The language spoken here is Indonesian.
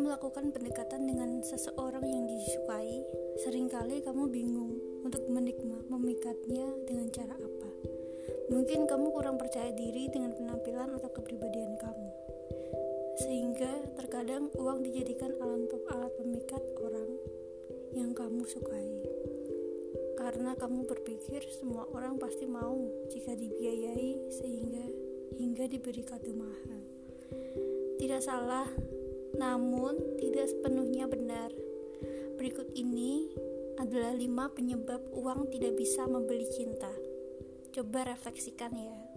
melakukan pendekatan dengan seseorang yang disukai, sering kali kamu bingung untuk menikmati memikatnya dengan cara apa. Mungkin kamu kurang percaya diri dengan penampilan atau kepribadian kamu. Sehingga terkadang uang dijadikan alat alat pemikat orang yang kamu sukai. Karena kamu berpikir semua orang pasti mau jika dibiayai sehingga hingga diberi kado mahal. Tidak salah, namun tidak sepenuhnya benar. Berikut ini adalah lima penyebab uang tidak bisa membeli cinta. Coba refleksikan ya.